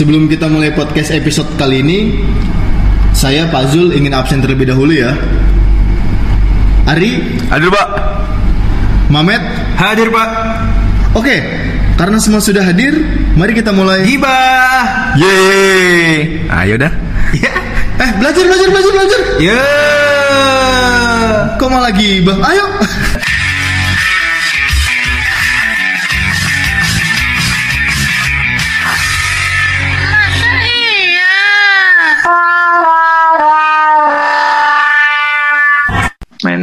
Sebelum kita mulai podcast episode kali ini, saya Pak Zul ingin absen terlebih dahulu ya. Ari, Hadir pak. Mamet, Hadir pak. oke. Karena semua sudah hadir, mari kita mulai. Gibah. Yeay. Ayo dah. Eh, belajar, belajar, belajar, belajar. Ya. Kok malah gibah? Ayo.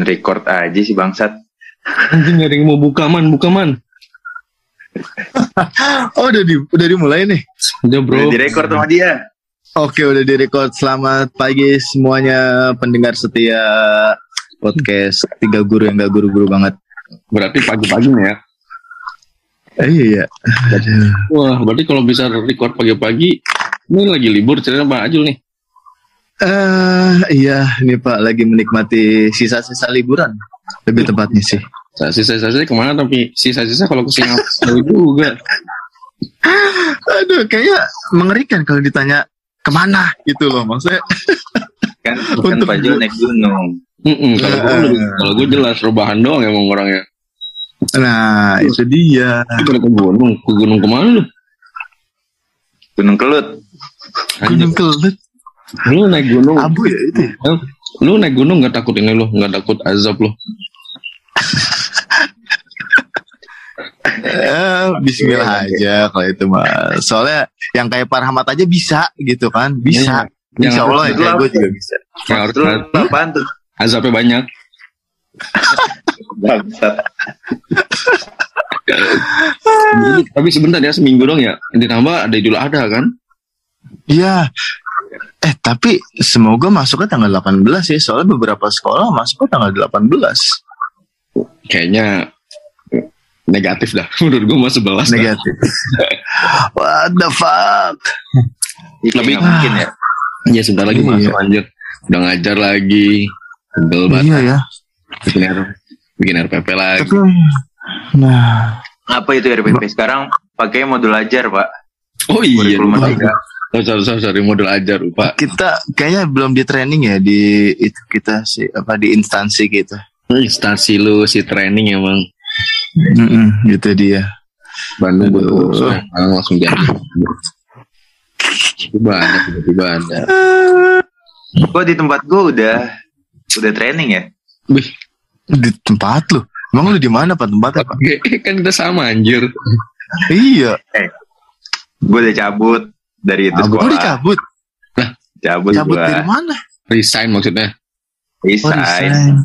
Record aja sih bangsat Anjing ada yang mau buka man, buka man. Oh, udah di, udah dimulai nih. Udah bro. udah direkord sama dia Oke, udah direkod. Selamat pagi semuanya pendengar setia podcast tiga guru yang gak guru-guru banget. Berarti pagi-pagi nih ya. Eh, iya. Aduh. Wah, berarti kalau bisa record pagi-pagi, ini lagi libur cerita Pak Ajul nih. Eh, iya, ini Pak lagi menikmati sisa-sisa liburan. Lebih tepatnya sih. Sisa-sisa ke mana tapi sisa-sisa kalau ke Singapura juga. Aduh, kayaknya mengerikan kalau ditanya ke mana gitu loh maksudnya. kan bukan Untuk Pak Jul naik gunung Mm-mm, kalau gue kalau gue jelas rebahan doang emang orangnya. Nah, itu dia. Itu ke gunung, ke gunung ke mana lu? gunung kelut Gunung Kelut. Lu naik gunung, Abu ya itu. ya? lu naik gunung nggak takut ini lu, nggak takut azab lu? Eh, bismillah aja kalau itu mah. Soalnya yang kayak Pak Rahmat aja bisa gitu kan? Bisa. Yang Insya Allah ya, kayak gue juga bisa. Yang harus lu apaan tuh azabnya banyak. bangsat tapi sebentar ya seminggu dong ya. Ditambah ada idul adha kan? Iya. Eh, tapi semoga masuknya tanggal 18 ya. Soalnya beberapa sekolah masuknya tanggal 18. Kayaknya negatif dah. Menurut gue mah 11 dah. Negatif. What the fuck? Iya, Lebih- nggak mungkin ya Ya sebentar lagi Iya. masuk anjir. Udah ngajar lagi. Tebel banget. Iya ya. Bikin, R- bikin RPP lagi. Tapi nah, apa itu RPP sekarang pakai modul ajar pak Oh iya. kurikulum Oh, sorry, sorry, model ajar lupa. kita kayaknya belum di training ya di itu kita sih apa di instansi kita. Instansi lu si training emang Mm-mm, gitu dia. Bandung Aduh. butuh sekarang langsung jadi. Tiba ada, ada. kok di tempat gua udah udah training ya Wih, Di tempat lu. Emang lu di mana Pak tempatnya Pak? kan kita sama anjir. Iya. gua udah cabut dari itu sekolah dicabut. cabut, Cabut gua dari mana? Resign maksudnya. Oh, resign resign.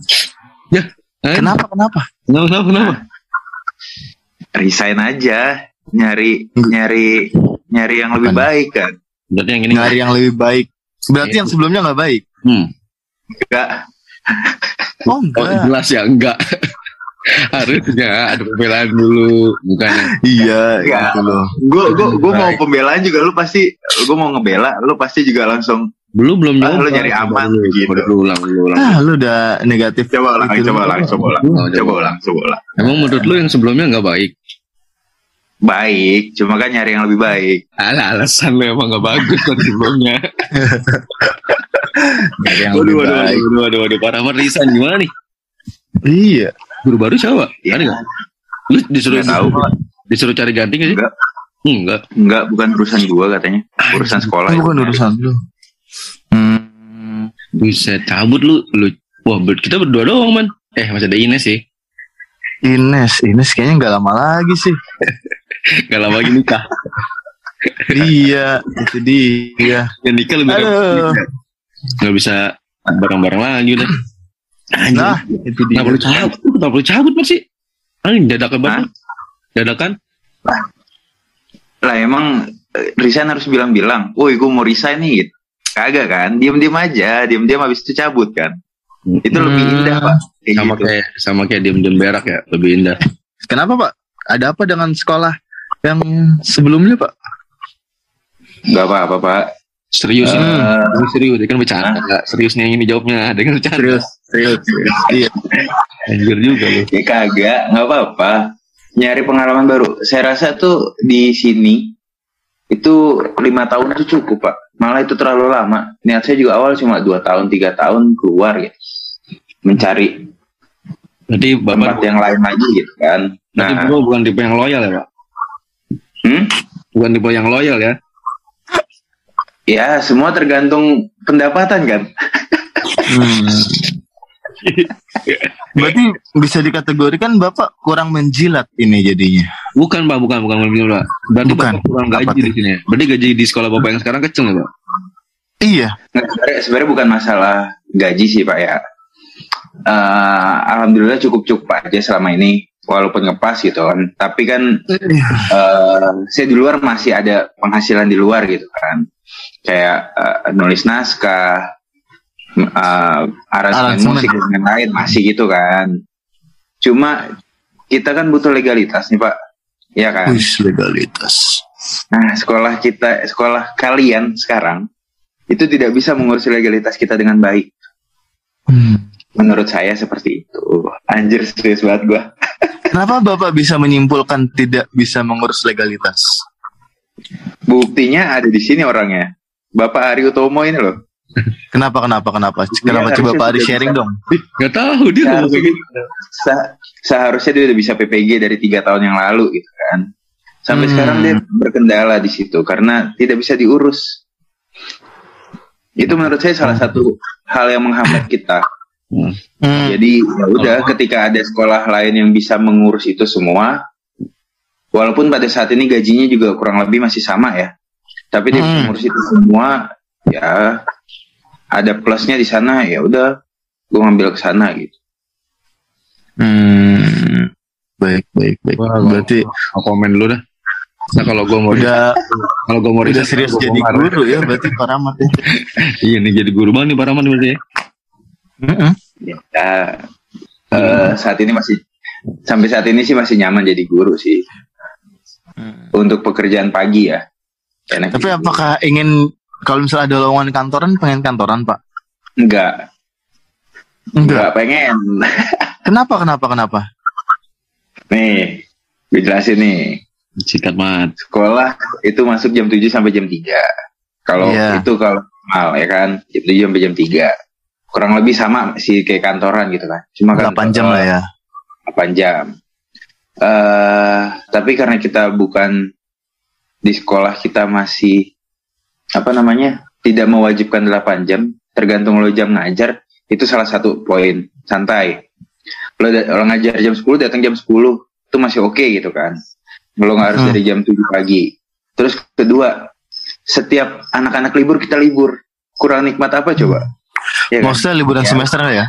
Eh, Kenapa kenapa? Kenapa, kenapa, kenapa? resign aja nyari nyari nyari yang lebih baik kan Berarti yang ini Nyari yang lebih baik. Berarti yang sebelumnya nggak baik. Hmm. enggak Oh Oh, enggak. jelas ya enggak. Harusnya ada pembelaan dulu, bukan Iya, Enggak. gitu loh. gue gue gue mau pembelaan juga lu pasti gue mau ngebela lu pasti juga langsung belum belum Ah, lu nyari aman Coba dulu, gitu. coba dulu ulang dulu ulang. Ah, lu udah negatif. coba ulang Gitu coba ulang coba ulang Oh, coba ulang coba ulang Emang menurut lu yang sebelumnya nggak baik? baik cuma kan nyari yang lebih baik Alah, alasan lu emang nggak bagus kan sebelumnya. Nyari yang Waduh, lebih waduh, baik. waduh, waduh, waduh, parah banget resign gimana nih? Iya. Guru baru siapa? Iya. Ada nggak? Lu disuruh Nggak tahu. disuruh cari ganti nggak sih? Enggak. Enggak. enggak bukan urusan gua katanya urusan sekolah Itu bukan urusan lu. Hmm. Bisa cabut lu, lu. Wah, ber- kita berdua doang, man. Eh, masih ada Ines sih. Ines, Ines kayaknya nggak lama lagi sih. Gak lama lagi nikah. iya, itu dia. Yang nikah lebih Aduh. Gak bisa bareng-bareng lagi udah. Anjir. Nah, itu dia. Kenapa lu cabut? Lu Kenapa lu cabut masih? Anjing, dadakan banget. Dadakan? lah emang eh, resign harus bilang-bilang woi gue mau resign nih gitu. kagak kan diam-diam aja diam-diam habis itu cabut kan itu lebih Hmm. indah pak Kayak sama gitu. kayak sama kayak diem-diem berak ya, lebih indah. Kenapa Pak? Ada apa dengan sekolah yang sebelumnya Pak? nggak apa-apa pak Serius ini. Eh, Ini serius, dia kan bercanda. Serius nih ini jawabnya, dia kan bercanda. Serius, serius. serius. Iya. Anjir juga lu. Ya kagak, nggak apa-apa. Nyari pengalaman baru. Saya rasa tuh di sini itu lima tahun itu cukup pak malah itu terlalu lama niat saya juga awal cuma dua tahun tiga tahun keluar gitu mencari Berarti tempat bapak yang lain lagi gitu kan nah bapak bukan tipe yang loyal ya pak? hmm? Bukan tipe yang loyal ya? Ya semua tergantung pendapatan kan Hmm. Berarti bisa dikategorikan Bapak kurang menjilat ini jadinya. Bukan pak, bukan bukan pak. Berarti Bukan. bapak kurang gaji di sini. ya? Berarti gaji di sekolah bapak yang sekarang kecil nggak pak? Iya. Nggak, sebenarnya, sebenarnya bukan masalah gaji sih pak ya Eh, alhamdulillah cukup cukup aja selama ini walaupun ngepas gitu kan. Tapi kan eh, saya di luar masih ada penghasilan di luar gitu kan. Kayak eh, nulis naskah eh, aransemen musik dan lain-lain masih gitu kan. Cuma kita kan butuh legalitas nih pak. Ya kan? Wis legalitas. nah sekolah kita sekolah kalian sekarang itu tidak bisa mengurus legalitas kita dengan baik. Hmm. Menurut saya seperti itu anjir serius banget gua Kenapa Bapak bisa menyimpulkan tidak bisa mengurus legalitas? buktinya ada di sini orangnya Bapak Ari Utomo ini loh Kenapa kenapa kenapa? Kenapa Iya, coba Pak Ari sharing bisa. dong? Gak tahu dia ngomong kayak gitu. Se- seharusnya dia udah bisa PPG dari tiga tahun yang lalu gitu kan sampai Hmm. sekarang dia berkendala di situ karena tidak bisa diurus itu menurut saya salah satu hal yang menghambat kita Hmm. Hmm. Jadi ya udah ketika ada sekolah lain yang bisa mengurus itu semua, walaupun pada saat ini gajinya juga kurang lebih masih sama ya, tapi dia Hmm. mengurus itu semua, ya ada plusnya di sana ya udah, gue ngambil ke sana gitu. Hmm. Baik baik baik. Wah, Berarti komen dulu dah. Nah, kalau gue mau udah kalau gue mau udah serius jadi guru ya berarti Pak Rahmat ya. Iya nih jadi guru banget nih Pak Rahmat berarti ya. Mm-mm. Ya, eh, saat ini masih sampai saat ini sih masih nyaman jadi guru sih untuk pekerjaan pagi ya. Enak Tapi guru. apakah ingin kalau misalnya ada lowongan kantoran pengen kantoran Pak? enggak enggak pengen. Kenapa kenapa kenapa? Nih, gue jelasin nih. Sikat mat. sekolah itu masuk jam 7 sampai jam 3. Kalau Iya. itu kalau normal ya kan, jam 7 sampai jam 3. Kurang lebih sama sih kayak kantoran gitu kan. Cuma kan 8 jam lah ya. 8 jam. eh tapi karena kita bukan di sekolah kita masih apa namanya? tidak mewajibkan 8 jam, tergantung lo jam ngajar, itu salah satu poin santai. Lo, lo ngajar jam 10 datang jam 10 itu masih oke gitu kan. Lo nggak harus Hmm. dari jam 7 pagi. Terus kedua, setiap anak-anak libur kita libur. Kurang nikmat apa coba? Ya kan? Maksudnya liburan Ya. semester ya?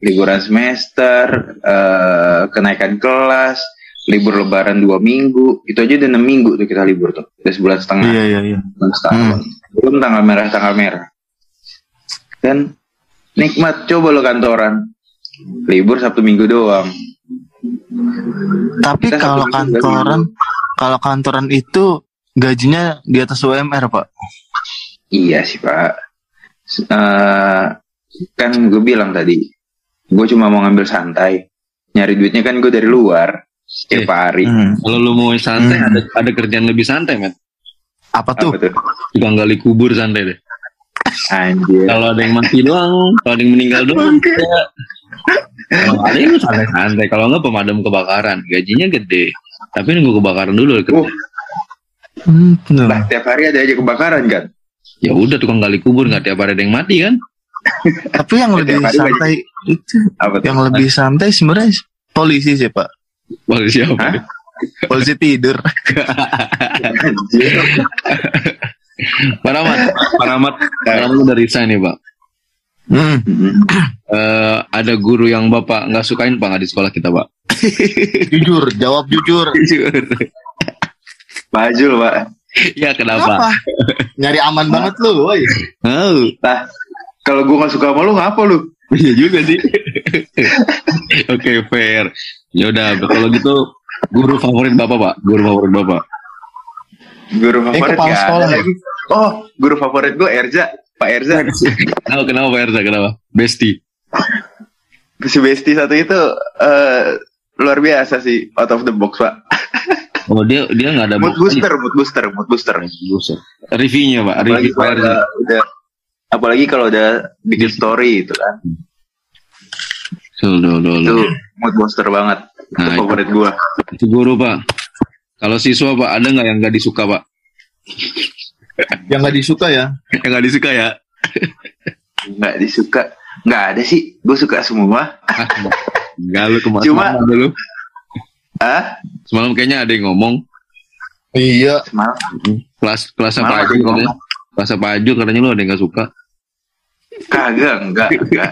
liburan semester, eh, kenaikan kelas, libur lebaran dua minggu, itu aja udah enam minggu tuh kita libur tuh, udah sebulan setengah, Iya iya iya. setahun. belum tanggal merah tanggal merah. Dan nikmat coba lo kantoran, libur sabtu minggu doang. Tapi Kita kalau satu kantoran kalau kantoran itu gajinya di atas UMR, Pak. Iya sih pak, eh, kan gue bilang tadi, gue cuma mau ngambil santai, nyari duitnya kan gue dari luar Eh. setiap hari. Hmm. Kalau lu mau santai Hmm. ada ada kerjaan lebih santai met. Apa tuh? Apa tuh? Tukang gali kubur santai deh. Anjir. Kalau ada yang mati doang, kalau ada yang meninggal doang. ya. Kalau ada yang santai-santai, kalau nggak pemadam kebakaran, gajinya gede. Tapi nunggu kebakaran dulu. Oh, Hmm, lah tiap hari ada aja kebakaran kan? Ya udah tukang gali kubur nggak tiap hari ada yang mati kan? Tapi yang lebih santai itu Apa yang lebih santai sebenarnya polisi sih, Pak. Hah? deh? Polisi tidur. Pak Pak Rahmat, Pak Rahmat udah resign nih Pak. Hmm. Eh, ada guru yang Bapak nggak sukain Pak nggak di sekolah kita Pak? jujur, jawab jujur. Pak Jul, Pak. ya kenapa? Apa? Nyari aman banget lu, woi. Oh, Lah, kalau gue gak suka sama lu, ngapa lu? iya juga sih. Oke fair. Ya udah kalau gitu guru favorit Bapak Pak, guru favorit Bapak. Guru favorit kepala nggak ada sekolah ya? lagi. Oh, guru favorit gue Erza. Pak Erza. Oh, kenapa Pak Erza? Kenapa? Besti. si Besti satu itu eh, luar biasa sih. Out of the box, Pak. Oh dia dia nggak ada Mood booster, mood booster, mood booster. Buset. Reviewnya pak, review kalau udah, udah apalagi kalau udah bikin story itu kan. Tuh, tuh, tuh, Itu tuh. mood booster banget. Nah, itu itu. favorit gua. Itu guru pak. Kalau siswa pak ada nggak yang nggak disuka pak? Yang nggak disuka ya. Yang nggak disuka ya? Nggak disuka. Nggak ada sih. Gue suka semua. Enggak lu kemarin Cuma- semalam dulu. Ah, Semalam kayaknya ada yang ngomong Iya. semalam. kelas Semalam yang katanya. ngomong. Kelasnya Pak Ajul katanya lu ada yang nggak suka. Kagak, enggak, enggak.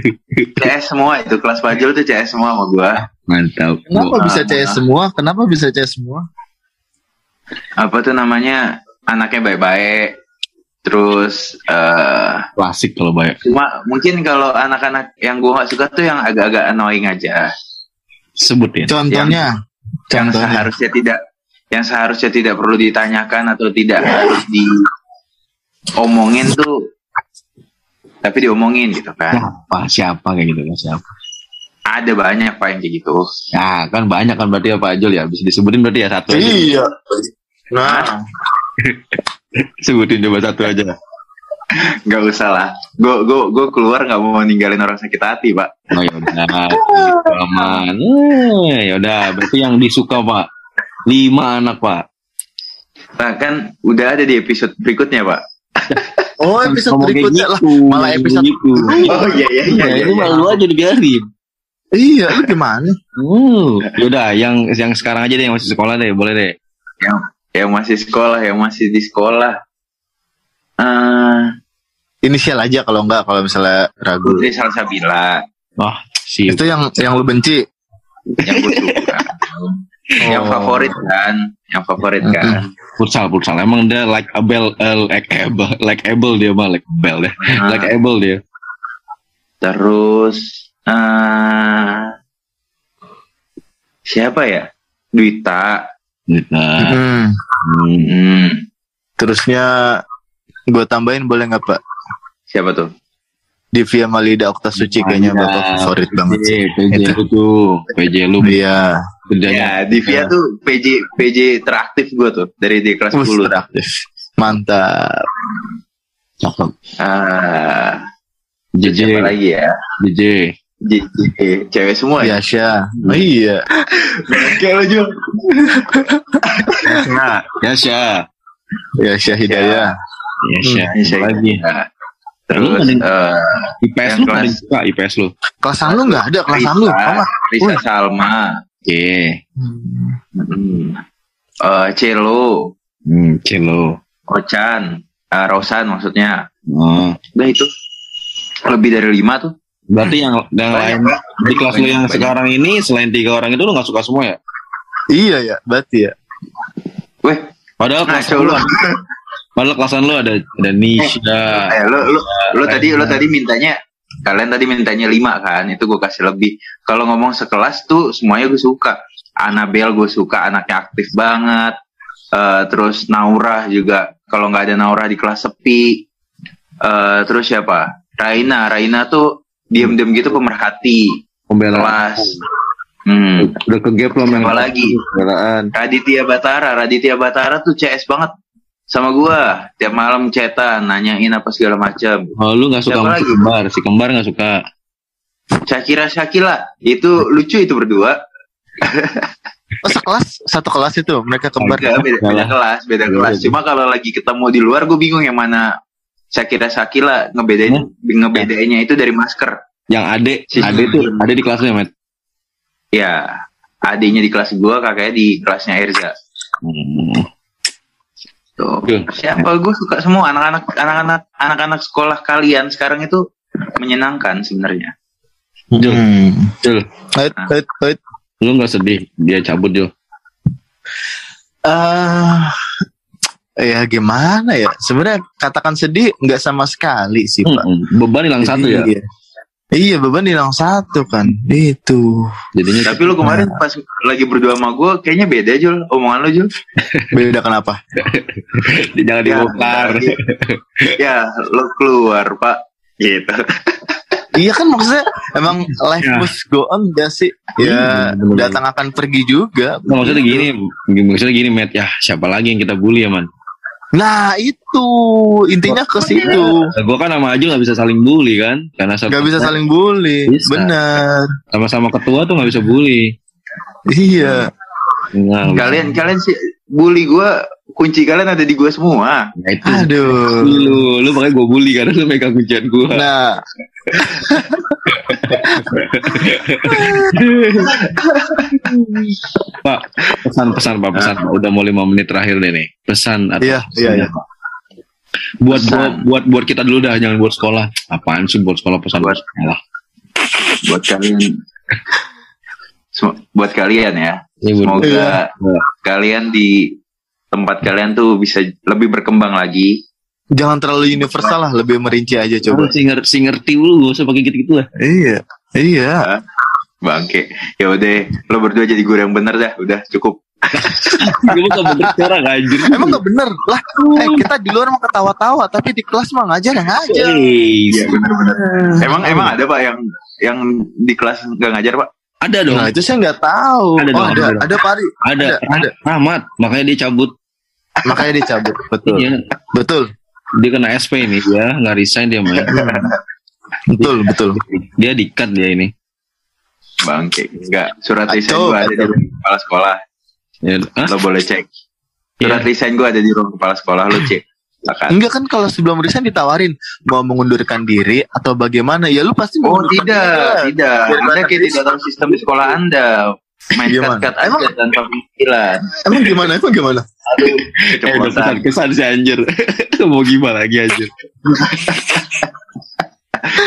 CS semua itu kelas pajul tuh CS semua sama gua. Mantap. Kenapa Gua- bisa CS semua? Kenapa bisa CS semua? Apa tuh namanya? Anaknya baik-baik. Terus eh klasik kalau banyak. cuma mungkin kalau anak-anak yang gua nggak suka tuh yang agak-agak annoying aja. Sebutin. Contohnya. yang Contohnya. seharusnya tidak yang seharusnya tidak perlu ditanyakan atau tidak harus diomongin tuh tapi diomongin gitu kan Siapa? Siapa kayak gitu kan siapa? ada banyak pak yang kayak gitu Ya kan banyak kan berarti ya Pak Ajul ya. Bisa disebutin berarti ya satu aja. Iya. Nah, Sebutin coba satu aja. nggak usah lah gue gue gue keluar nggak mau ninggalin orang sakit hati pak Oh yaudah, aman. Eh, yaudah, berarti yang disuka Pak. Lima anak Pak. nah kan udah ada di episode berikutnya pak oh episode Ngomong kayak berikutnya lah. gitu, malah episode- gitu. oh iya iya iya, Ya, iya, itu iya. malu aja dibiarin. Iya, lu gimana? Uh, yaudah, yang yang sekarang aja deh yang masih sekolah deh, boleh deh. yang yang masih sekolah yang masih di sekolah eh Inisial aja kalau enggak kalau misalnya ragu. Putri Salsabila Wah, si Itu yang yang lu benci. yang gue suka yang Oh. favorit kan yang favorit kan futsal futsal. Emang dia like able, uh, like able, like able dia mah like able deh, Nah, like able dia. terus eh siapa ya Duita Nah, Hmm. hmm. hmm, Terusnya gue tambahin boleh nggak Pak? siapa tuh Divya Malida Oktasuci kayaknya Mantap. bapak favorit banget sih. PJ, PJ Itu. lu tuh, PJ lu Iya, kerjanya. ya Divya tuh PJ PJ teraktif gue tuh dari di kelas Wus, 10 aktif. Mantap. Cakep. ah JJ, lagi ya JJ. JJ cewek semua ya Yasha. Oh, iya. kayak lo juga Nah, Yasha. Yasha Hidayah. Yasha. Hmm, Yasha. lagi. terus Lu ada yang- eh IPS lu ada kelas- suka IPS lu. Kelasan lu nggak ada kelasan lu? Risa. Salma Oke. hmm. Eh, Celo Hmm, Celo. Ochan eh, Rosan maksudnya Oh. udah itu lebih dari lima tuh Berarti yang yang lain Banyak, di kelas lu Banyak, yang banyak. sekarang ini selain tiga orang itu lu nggak suka semua ya? Iya ya, berarti ya. Weh, Padahal nah, kelas lu padahal kelasan lu ada ada Nisha. Eh, lo, lo, lo tadi lo tadi mintanya kalian tadi mintanya lima kan itu gue kasih lebih. Kalau ngomong sekelas tuh semuanya gue suka. Anabel gue suka anaknya aktif banget. Eh, terus Naura juga kalau nggak ada Naura di kelas sepi. Eh, terus siapa? Raina. Raina tuh diem-diem gitu pemerhati Pembela. kelas. Hmm. Udah ke gap Siapa lagi? Pembelaan. Raditya Batara. Raditya Batara tuh CS banget sama gua tiap malam cetan nanyain apa segala macam Oh, lu nggak suka Siapa sama si lagi? kembar, si kembar nggak suka. Shakira Shakila itu lucu itu berdua Oh, sekelas satu kelas itu mereka kembar. Enggak, beda, beda Salah. kelas beda Iya, kelas iya. cuma kalau lagi ketemu di luar gue bingung yang mana Shakira Shakila ngebedain ngebedainnya itu dari masker Yang ade, Si- ade tuh ade di kelas lu ya, Met. ya adiknya di kelas gua kakaknya di kelasnya Erza Hmm. Tuh Betul. siapa gue suka semua anak-anak anak-anak anak-anak sekolah kalian sekarang itu menyenangkan sebenarnya Jul, Hmm. Jul, wait. lu nggak sedih dia cabut Jul. Ah, ya gimana ya? Sebenarnya katakan sedih nggak sama sekali sih, Pak. Hmm, beban hilang satu ya. Iya. Iya, beban hilang satu kan. Itu. Jadinya tapi lu kemarin pas lagi berdua sama gue kayaknya beda Jul omongan lu Jul Beda kenapa? jangan Ya, dibongkar. ya lo keluar pak gitu iya kan maksudnya emang life Ya. must go on gak sih? Ya bener-bener. datang akan pergi juga. Nah, maksudnya gini, maksudnya gini, Matt. Ya, siapa lagi yang kita bully ya, man? Nah itu intinya ke situ. Gue kan sama Aju nggak bisa saling bully kan, karena satu- Gak bisa saling bully. Bisa. Bener. sama-sama ketua tuh nggak bisa bully. Iya. Nah, Kalian kalian sih bully gua kunci kalian ada di gua semua. nah itu Aduh. lu, lu makanya gue bully karena lu megang kuncian gue. Nah, Pak, pesan-pesan Pak, pesan Pak. Udah mau lima menit terakhir deh nih. Pesan atau Iya, iya, iya. Pak. Buat, Pesan. buat buat buat kita dulu dah, jangan buat sekolah. Apaan sih buat sekolah pesan buat Buat- sekolah? Buat kalian buat kalian ya. Semoga Iya. kalian di tempat kalian tuh bisa lebih berkembang lagi. jangan terlalu universal lah, lebih merinci aja coba. Sih ngerti, sih ngerti lu, gak usah pakai gitu-gitu lah. Iya. Iya. Bangke. Ya udah, lo berdua jadi guru yang bener dah. Udah cukup. Lu gak bener sekarang anjir. Emang gak bener lah. Eh kita di luar mah ketawa-tawa, tapi di kelas mah ngajar yang ngajar. Iya bener-bener. Emang emang ada pak yang yang di kelas nggak ngajar pak? Ada dong. Nah itu saya nggak tahu. Ada oh, dong, ada, ada ada, pari. ada, ada, ada. Rahmat, makanya dia cabut. Makanya dicabut. Betul. Iya, Betul. dia kena SP ini dia nggak resign dia main. Betul, betul. dia di cut dia ini. Bangke. Enggak. Surat resign gua ada di ruang kepala sekolah. Ya, Lo boleh cek. Surat Iya. resign gua ada di ruang kepala sekolah. Lo cek. Silakan. Enggak kan kalau sebelum resign ditawarin mau mengundurkan diri atau bagaimana? Ya lu pasti Oh tidak, diri tidak. Anda kayak di dalam sistem di sekolah Anda. Main Gimana? Emang- aja tanpa panggilan. Emang gimana? Emang gimana? Aduh, eh keceplosan. kesan kesan si anjir. Mau gimana lagi anjir?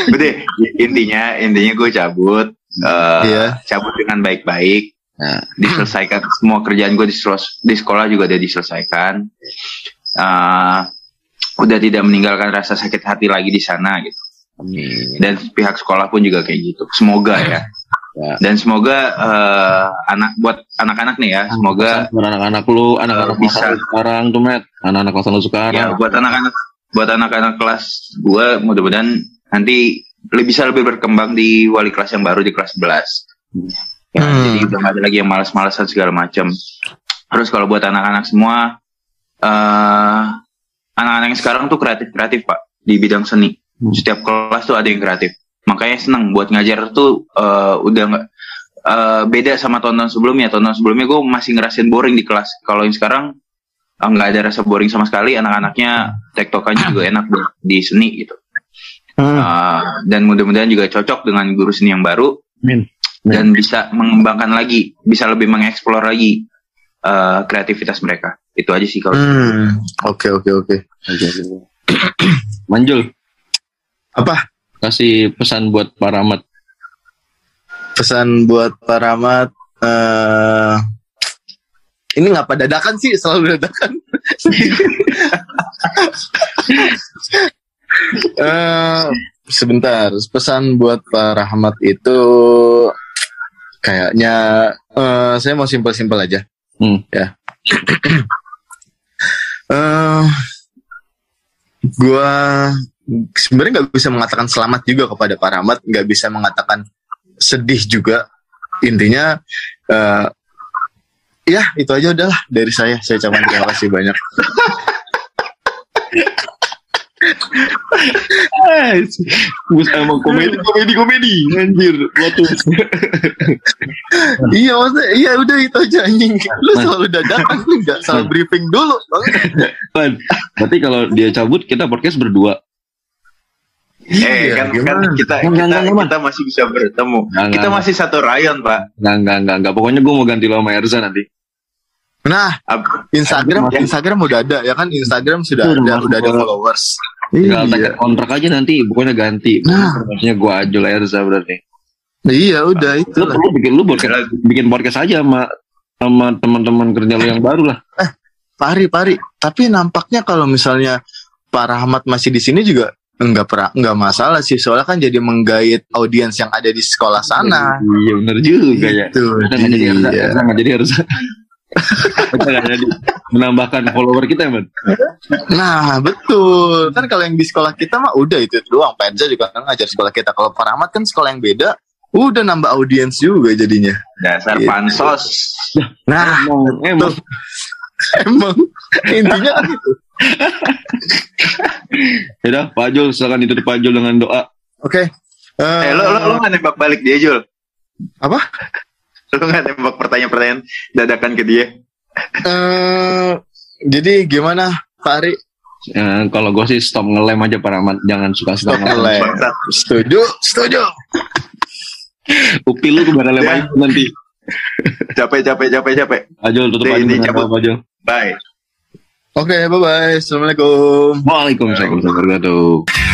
Udah, intinya intinya gue cabut. eh, Iya. Cabut dengan baik-baik. Nah. Diselesaikan semua kerjaan gue di, di sekolah juga udah diselesaikan. Eh, udah tidak meninggalkan rasa sakit hati lagi di sana gitu. Dan pihak sekolah pun juga kayak gitu. Semoga ya. Ya. Dan semoga eh, anak buat anak-anak nih ya, semoga Buat anak-anak lu, anak-anak Bisa. bisa sekarang tuh, Matt. Anak-anak kelas lu ya sekarang. buat anak-anak buat anak-anak kelas gue mudah-mudahan nanti lebih bisa lebih berkembang di wali kelas yang baru di kelas 11 ya, Hmm. jadi udah gak ada lagi yang malas-malasan segala macam terus kalau buat anak-anak semua eh anak-anak yang sekarang tuh kreatif kreatif pak di bidang seni. Hmm. setiap kelas tuh ada yang kreatif. Makanya senang buat ngajar tuh eh, udah nggak eh, beda sama tahun-tahun sebelumnya. Tahun-tahun sebelumnya gue masih ngerasain boring di kelas. Kalau yang sekarang eh, nggak ada rasa boring sama sekali. Anak-anaknya tektokannya juga enak buat di seni gitu. Hmm. Eh, dan mudah-mudahan juga cocok dengan guru seni yang baru. Amin. dan bisa mengembangkan lagi bisa lebih mengeksplor lagi eh, kreativitas mereka itu aja sih kalau Hmm. Oke, oke, oke. Manjul, Apa kasih pesan buat para amat. pesan buat Pak Rahmat? eh ini ngapa dadakan sih? Selalu dadakan. Eh, sebentar, pesan buat Pak Rahmat itu kayaknya eh, saya mau simpel-simpel aja. Hmm. Ya. Eh, gua sebenarnya nggak bisa mengatakan selamat juga kepada Pak Rahmat, nggak bisa mengatakan sedih juga. Intinya, eh, ya itu aja udahlah dari saya. Saya ucapkan terima kasih banyak. Bus emang komedi, komedi, komedi. Anjir, waktu. iya maksudnya, iya udah itu aja anjing. Lu selalu dadakan, lu nggak salah briefing dulu. Bang. Pan, berarti kalau dia cabut, kita podcast berdua. eh Iya, kan, kan gimana? kita Enggak, kita, enggak, kita masih bisa bertemu Enggak, kita enggak, masih satu rayon pak Enggak, enggak, enggak, enggak. Pokoknya gue mau ganti lo sama Erza nanti. Nah, Instagram. Instagram udah ada ya kan Instagram sudah ada udah udah ada followers. Tinggal Iya. tanya kontrak aja nanti, pokoknya ganti. Nah. Maksudnya gue Ajul Erza berarti. Iya udah itu Lu perlu bikin lu podcast, bikin podcast aja sama sama teman-teman kerja lu yang baru lah. Pari pari. Tapi nampaknya kalau misalnya Pak Rahmat masih di sini juga enggak pernah enggak masalah sih soalnya kan jadi menggait audiens yang ada di sekolah sana. Iya bener juga ya. Itu Kita nggak jadi. Erza nggak jadi Erza. Menambahkan follower kita man Nah betul kan kalau yang di sekolah kita mah udah itu doang. Penza juga kan ngajar sekolah kita. Kalau Paramat kan sekolah yang beda, udah nambah audiens juga jadinya. Dasar Gitu. pansos. Nah emang emang emang intinya kan itu. Yaudah, Pak Jul, silakan ditutup Pak Jul dengan doa. Oke. Eh, Eh, lo, lo, lo nembak balik dia, Jul? Apa? Lo gak nembak pertanyaan-pertanyaan dadakan ke dia? eh, jadi gimana Pak Ari? Eh, kalau gue sih stop ngelem aja Pak Rahmat, jangan suka-suka Stop ngelem. Setuju, setuju. Upil lu ke mana lem aja nanti. Capek, capek, capek, capek. Jul, tutup aja cabut. Jul. Bye. Oke, bye bye. Assalamualaikum. Waalaikumsalam warahmatullahi wabarakatuh.